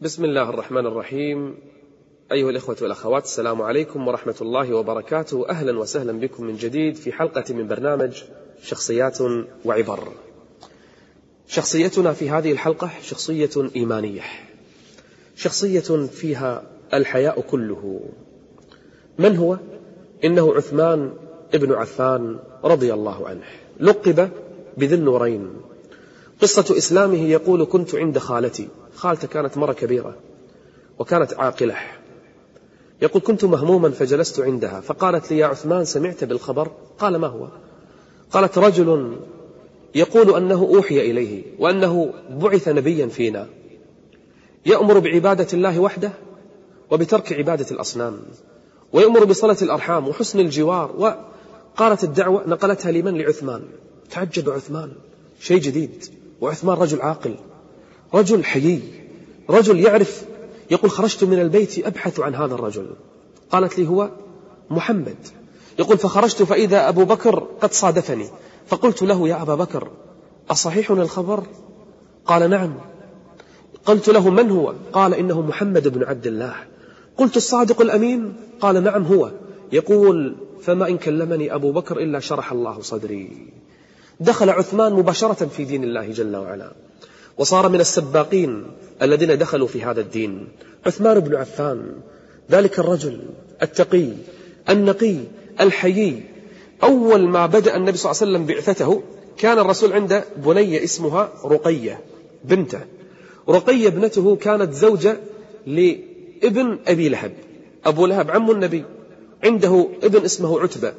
بسم الله الرحمن الرحيم. أيها الإخوة والأخوات السلام عليكم ورحمة الله وبركاته. أهلا وسهلا بكم من جديد في حلقة من برنامج شخصيات وعبر. شخصيتنا في هذه الحلقة شخصية إيمانية. شخصية فيها الحياء كله. من هو؟ إنه عثمان ابن عفان رضي الله عنه. لقب بذي النورين. قصة إسلامه يقول كنت عند خالتي. خالته كانت مرة كبيرة وكانت عاقلة. يقول كنت مهموما فجلست عندها. فقالت لي يا عثمان سمعت بالخبر؟ قال ما هو؟ قالت رجل يقول أنه أوحي إليه وأنه بعث نبيا فينا. يأمر بعبادة الله وحده وبترك عبادة الأصنام. ويأمر بصلة الأرحام وحسن الجوار. وقالت الدعوة نقلتها لمن؟ لعثمان. تعجب عثمان. شيء جديد. وعثمان رجل عاقل رجل حيي رجل يعرف يقول خرجت من البيت أبحث عن هذا الرجل. قالت لي هو محمد. يقول فخرجت فإذا أبو بكر قد صادفني. فقلت له يا أبا بكر أصحيح الخبر؟ قال نعم. قلت له من هو؟ قال إنه محمد بن عبد الله. قلت الصادق الأمين؟ قال نعم هو. يقول فما إن كلمني أبو بكر إلا شرح الله صدري. دخل عثمان مباشرة في دين الله جل وعلا. وصار من السباقين الذين دخلوا في هذا الدين. عثمان بن عفان ذلك الرجل التقي النقي الحيي. أول ما بدأ النبي صلى الله عليه وسلم بعثته كان الرسول عنده بنية اسمها رقية بنته. رقية ابنته كانت زوجة لابن أبي لهب. أبو لهب عم النبي. عنده ابن اسمه عتبة.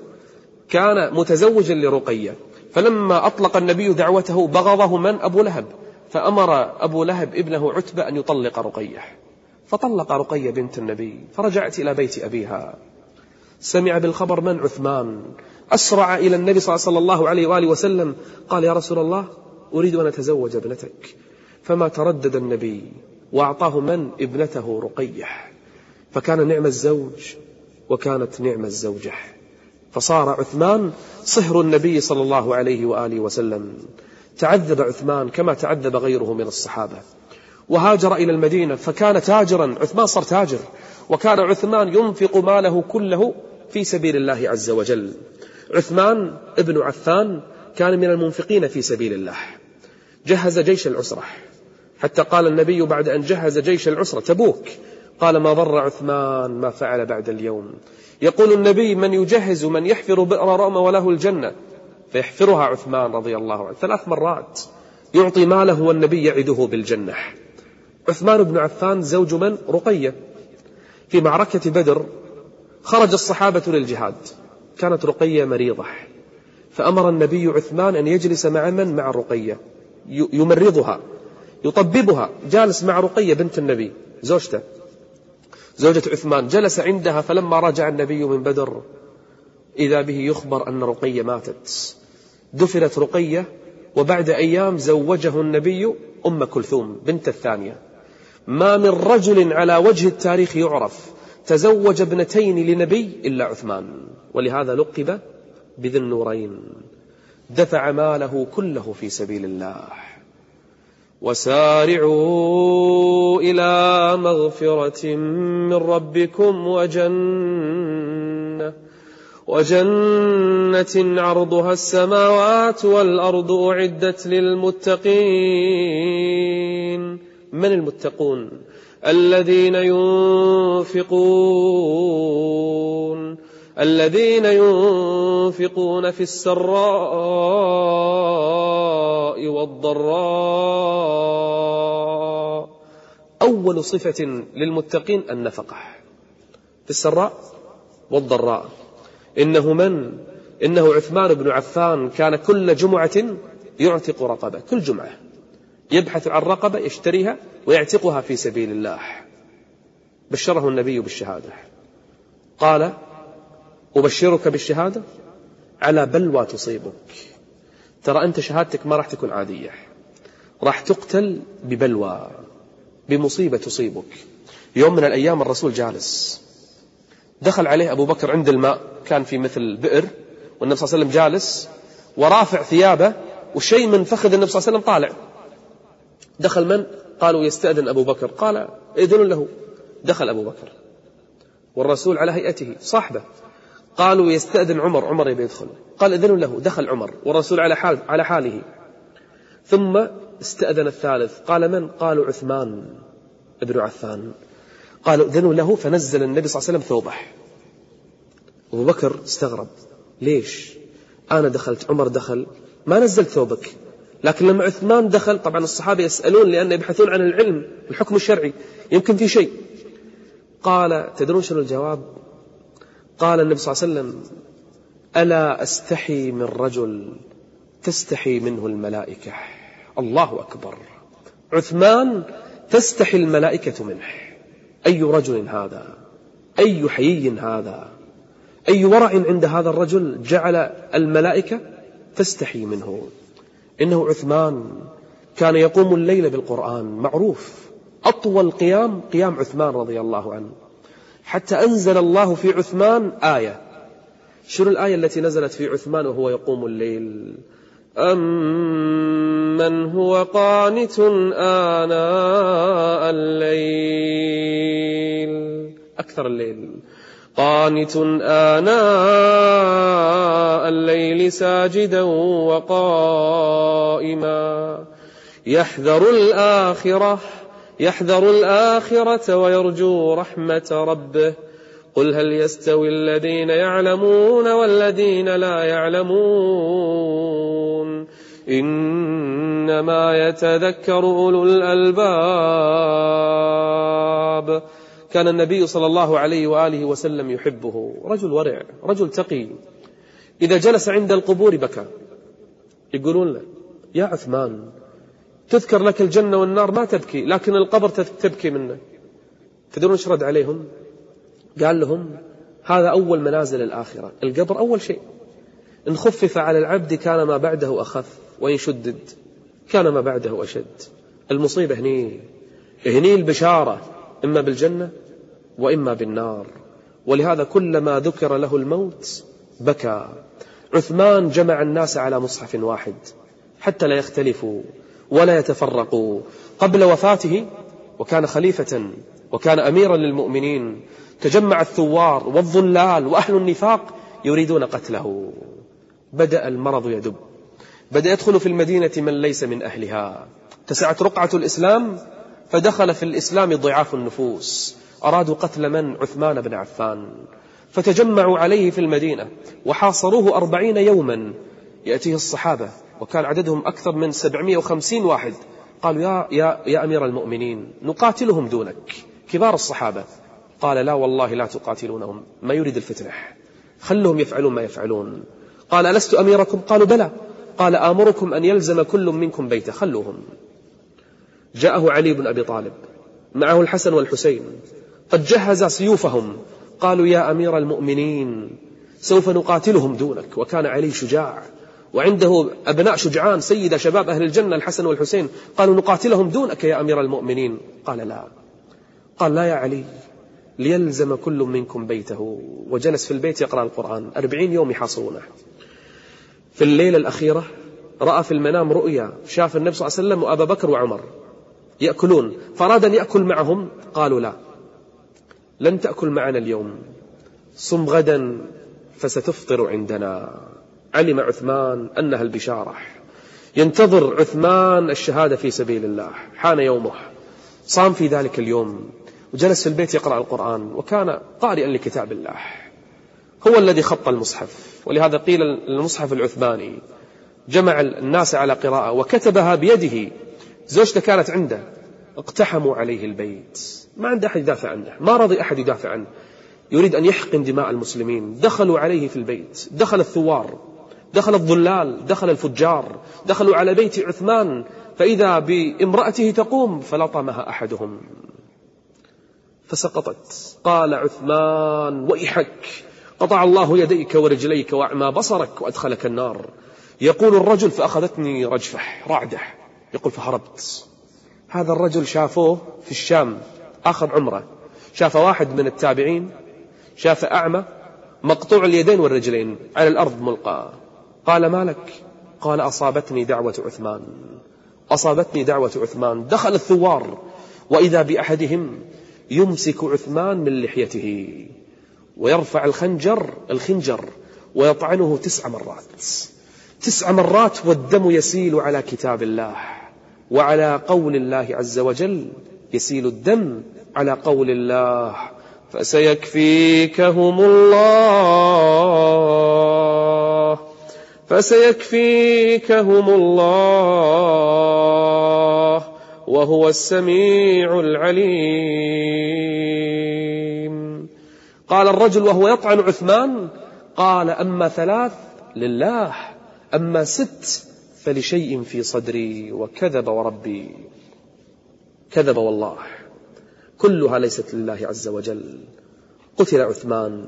كان متزوجا لرقية. فلما أطلق النبي دعوته بغضه من؟ أبو لهب. فأمر أبو لهب ابنه عتبة أن يطلق رقية. فطلق رقية بنت النبي فرجعت إلى بيت أبيها. سمع بالخبر من؟ عثمان. أسرع إلى النبي صلى الله عليه وآله وسلم. قال يا رسول الله أريد أن أتزوج ابنتك. فما تردد النبي وأعطاه من؟ ابنته رقية. فكان نعم الزوج وكانت نعم الزوجة. فصار عثمان صهر النبي صلى الله عليه وآله وسلم. تعذب عثمان كما تعذب غيره من الصحابة. وهاجر إلى المدينة فكان تاجرا عثمان صار تاجر. وكان عثمان ينفق ماله كله في سبيل الله عز وجل. عثمان ابن عفان كان من المنفقين في سبيل الله. جهز جيش العسرة. حتى قال النبي بعد أن جهز جيش العسرة تبوك قال ما ضر عثمان ما فعل بعد اليوم. يقول النبي من يجهز من يحفر بئر رأم وله الجنة فيحفرها عثمان رضي الله عنه ثلاث مرات. يعطي ماله والنبي يعده بالجنة. عثمان بن عفان زوج من؟ رقية. في معركة بدر خرج الصحابة للجهاد. كانت رقية مريضة. فأمر النبي عثمان أن يجلس مع من؟ مع رقية. يمرضها يطببها. جالس مع رقية بنت النبي زوجته. زوجة عثمان جلس عندها فلما رجع النبي من بدر إذا به يخبر أن رقية ماتت. دفنت رقية وبعد أيام زوجه النبي أم كلثوم بنت الثانية. ما من رجل على وجه التاريخ يعرف تزوج ابنتين لنبي إلا عثمان. ولهذا لقب بذي النورين. دفع ماله كله في سبيل الله. وسارعوا إلى مغفرة من ربكم وجنة وجنة عرضها السماوات والأرض أعدت للمتقين. من المتقون؟ الذين ينفقون الذين ينفقون في السراء والضراء. أول صفة للمتقين النفقة. في السراء والضراء. إنه من؟ إنه عثمان بن عفان كان كل جمعة يعتق رقبة. كل جمعة. يبحث عن رقبة يشتريها ويعتقها في سبيل الله. بشره النبي بالشهادة. قال أبشرك بالشهادة على بلوى تصيبك. ترى أنت شهادتك ما راح تكون عادية. راح تقتل ببلوى بمصيبة تصيبك. يوم من الأيام الرسول جالس. دخل عليه أبو بكر عند الماء كان في مثل بئر والنبي صلى الله عليه وسلم جالس ورافع ثيابه وشيء من فخذ النبي صلى الله عليه وسلم طالع. دخل من؟ قالوا يستأذن أبو بكر. قال إذن له. دخل أبو بكر. والرسول على هيئته صاحبه. قالوا يستأذن عمر عمر يبي يدخل. قال إذن له دخل عمر والرسول على حال على حاله. ثم استأذن الثالث. قال من؟ قالوا عثمان ابن عفان. قالوا إذنوا له فنزل النبي صلى الله عليه وسلم ثوبه. أبو بكر استغرب. ليش؟ أنا دخلت عمر دخل. ما نزلت ثوبك. لكن لما عثمان دخل طبعا الصحابة يسألون لأن يبحثون عن العلم الحكم الشرعي. يمكن في شيء. قال تدرون شنو الجواب؟ قال النبي صلى الله عليه وسلم ألا أستحي من رجل تستحي منه الملائكة؟ الله أكبر. عثمان تستحي الملائكة منه. أي رجل هذا؟ أي حيي هذا؟ أي ورع عند هذا الرجل جعل الملائكة تستحي منه؟ إنه عثمان كان يقوم الليل بالقرآن معروف. أطول قيام قيام عثمان رضي الله عنه. حتى أنزل الله في عثمان آية. شنو الآية التي نزلت في عثمان وهو يقوم الليل؟ أمن هو قانت آناء الليل. أكثر الليل. قانت آناء الليل ساجدا وقائما. يحذر الآخرة يحذر الآخرة ويرجو رحمة ربه. قل هل يستوي الذين يعلمون والذين لا يعلمون؟ إنما يتذكر أولو الألباب. كان النبي صلى الله عليه وآله وسلم يحبه. رجل ورع رجل تقي إذا جلس عند القبور بكى. يقولون له يا عثمان تذكر لك الجنة والنار ما تبكي لكن القبر تبكي منه. تدرون إيش رد عليهم؟ قال لهم هذا أول منازل الآخرة. القبر أول شيء. إن خفف على العبد كان ما بعده أخف وإن شدد كان ما بعده أشد. المصيبة هني. هني البشارة. إما بالجنة وإما بالنار. ولهذا كلما ذكر له الموت بكى. عثمان جمع الناس على مصحف واحد حتى لا يختلفوا. ولا يتفرقوا. قبل وفاته وكان خليفة وكان أميرا للمؤمنين تجمع الثوار والظلال وأهل النفاق يريدون قتله. بدأ المرض يدب. بدأ يدخل في المدينة من ليس من أهلها. تسعت رقعة الإسلام فدخل في الإسلام ضعاف النفوس. أرادوا قتل من؟ عثمان بن عفان. فتجمعوا عليه في المدينة وحاصروه أربعين يوما. يأتيه الصحابة وكان عددهم أكثر من سبعمائة وخمسين واحد. قالوا يا, يا, يا أمير المؤمنين نقاتلهم دونك كبار الصحابة. قال لا والله لا تقاتلونهم ما يريد الفتنة خلهم يفعلون ما يفعلون. قال ألست أميركم؟ قالوا بلى. قال آمركم أن يلزم كل منكم بيته خلوهم. جاءه علي بن أبي طالب معه الحسن والحسين قد جهز سيوفهم. قالوا يا أمير المؤمنين سوف نقاتلهم دونك. وكان علي شجاع وعنده أبناء شجعان سيد شباب أهل الجنة الحسن والحسين. قالوا نقاتلهم دونك يا أمير المؤمنين. قال لا. قال لا يا علي ليلزم كل منكم بيته. وجلس في البيت يقرأ القرآن. أربعين يوم يحاصرونه. في الليلة الأخيرة رأى في المنام رؤيا. شاف النبي صلى الله عليه وسلم وأبا بكر وعمر يأكلون. فأراد أن يأكل معهم؟ قالوا لا. لن تأكل معنا اليوم. صم غدا فستفطر عندنا. علم عثمان أنها البشارة. ينتظر عثمان الشهادة في سبيل الله. حان يومه. صام في ذلك اليوم. وجلس في البيت يقرأ القرآن. وكان قارئا لكتاب الله. هو الذي خط المصحف. ولهذا قيل المصحف العثماني. جمع الناس على قراءة. وكتبها بيده. زوجته كانت عنده. اقتحموا عليه البيت. ما عنده أحد يدافع عنه. ما رضي أحد يدافع عنه. يريد أن يحقن دماء المسلمين. دخلوا عليه في البيت. دخل الثوار. دخل الظلال دخل الفجار دخلوا على بيت عثمان فإذا بامرأته تقوم فلطمها أحدهم. فسقطت. قال عثمان ويحك قطع الله يديك ورجليك وأعمى بصرك وأدخلك النار. يقول الرجل فأخذتني رجفة رعدة. يقول فهربت. هذا الرجل شافوه في الشام أخذ عمره. شاف واحد من التابعين شاف أعمى مقطوع اليدين والرجلين على الأرض ملقى قال ما لك قال أصابتني دعوة عثمان. أصابتني دعوة عثمان. دخل الثوار وإذا بأحدهم يمسك عثمان من لحيته ويرفع الخنجر الخنجر ويطعنه تسع مرات. تسع مرات والدم يسيل على كتاب الله وعلى قول الله عز وجل يسيل الدم على قول الله فسيكفيكهم الله. فسيكفيكهم الله وهو السميع العليم. قال الرجل وهو يطعن عثمان قال أما ثلاث لله أما ست فلشيء في صدري وكذب وربي. كذب والله. كلها ليست لله عز وجل. قتل عثمان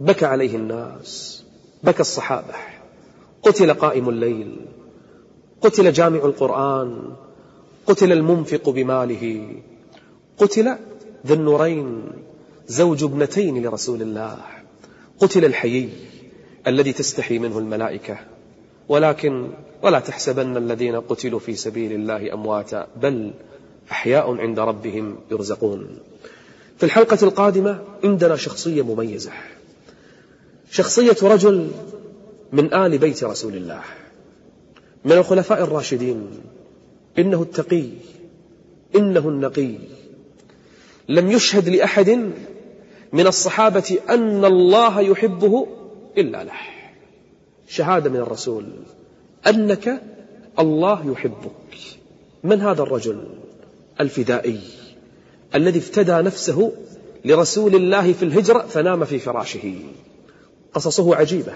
بكى عليه الناس. بكى الصحابة. قتل قائم الليل. قتل جامع القرآن. قتل المنفق بماله. قتل ذا النورين زوج ابنتين لرسول الله. قتل الحيي الذي تستحي منه الملائكة. ولكن ولا تحسبن الذين قتلوا في سبيل الله أمواتا بل أحياء عند ربهم يرزقون. في الحلقة القادمة عندنا شخصية مميزة. شخصية رجل من آل بيت رسول الله من الخلفاء الراشدين إنه التقي إنه النقي. لم يشهد لأحد من الصحابة أن الله يحبه إلا له. شهادة من الرسول أنك الله يحبك. من هذا الرجل الفدائي الذي افتدى نفسه لرسول الله في الهجرة فنام في فراشه؟ قصصه عجيبة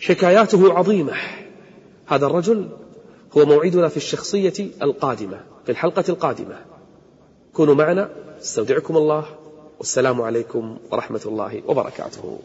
حكاياته عظيمة. هذا الرجل هو موعدنا في الشخصية القادمة في الحلقة القادمة. كونوا معنا استودعكم الله والسلام عليكم ورحمة الله وبركاته.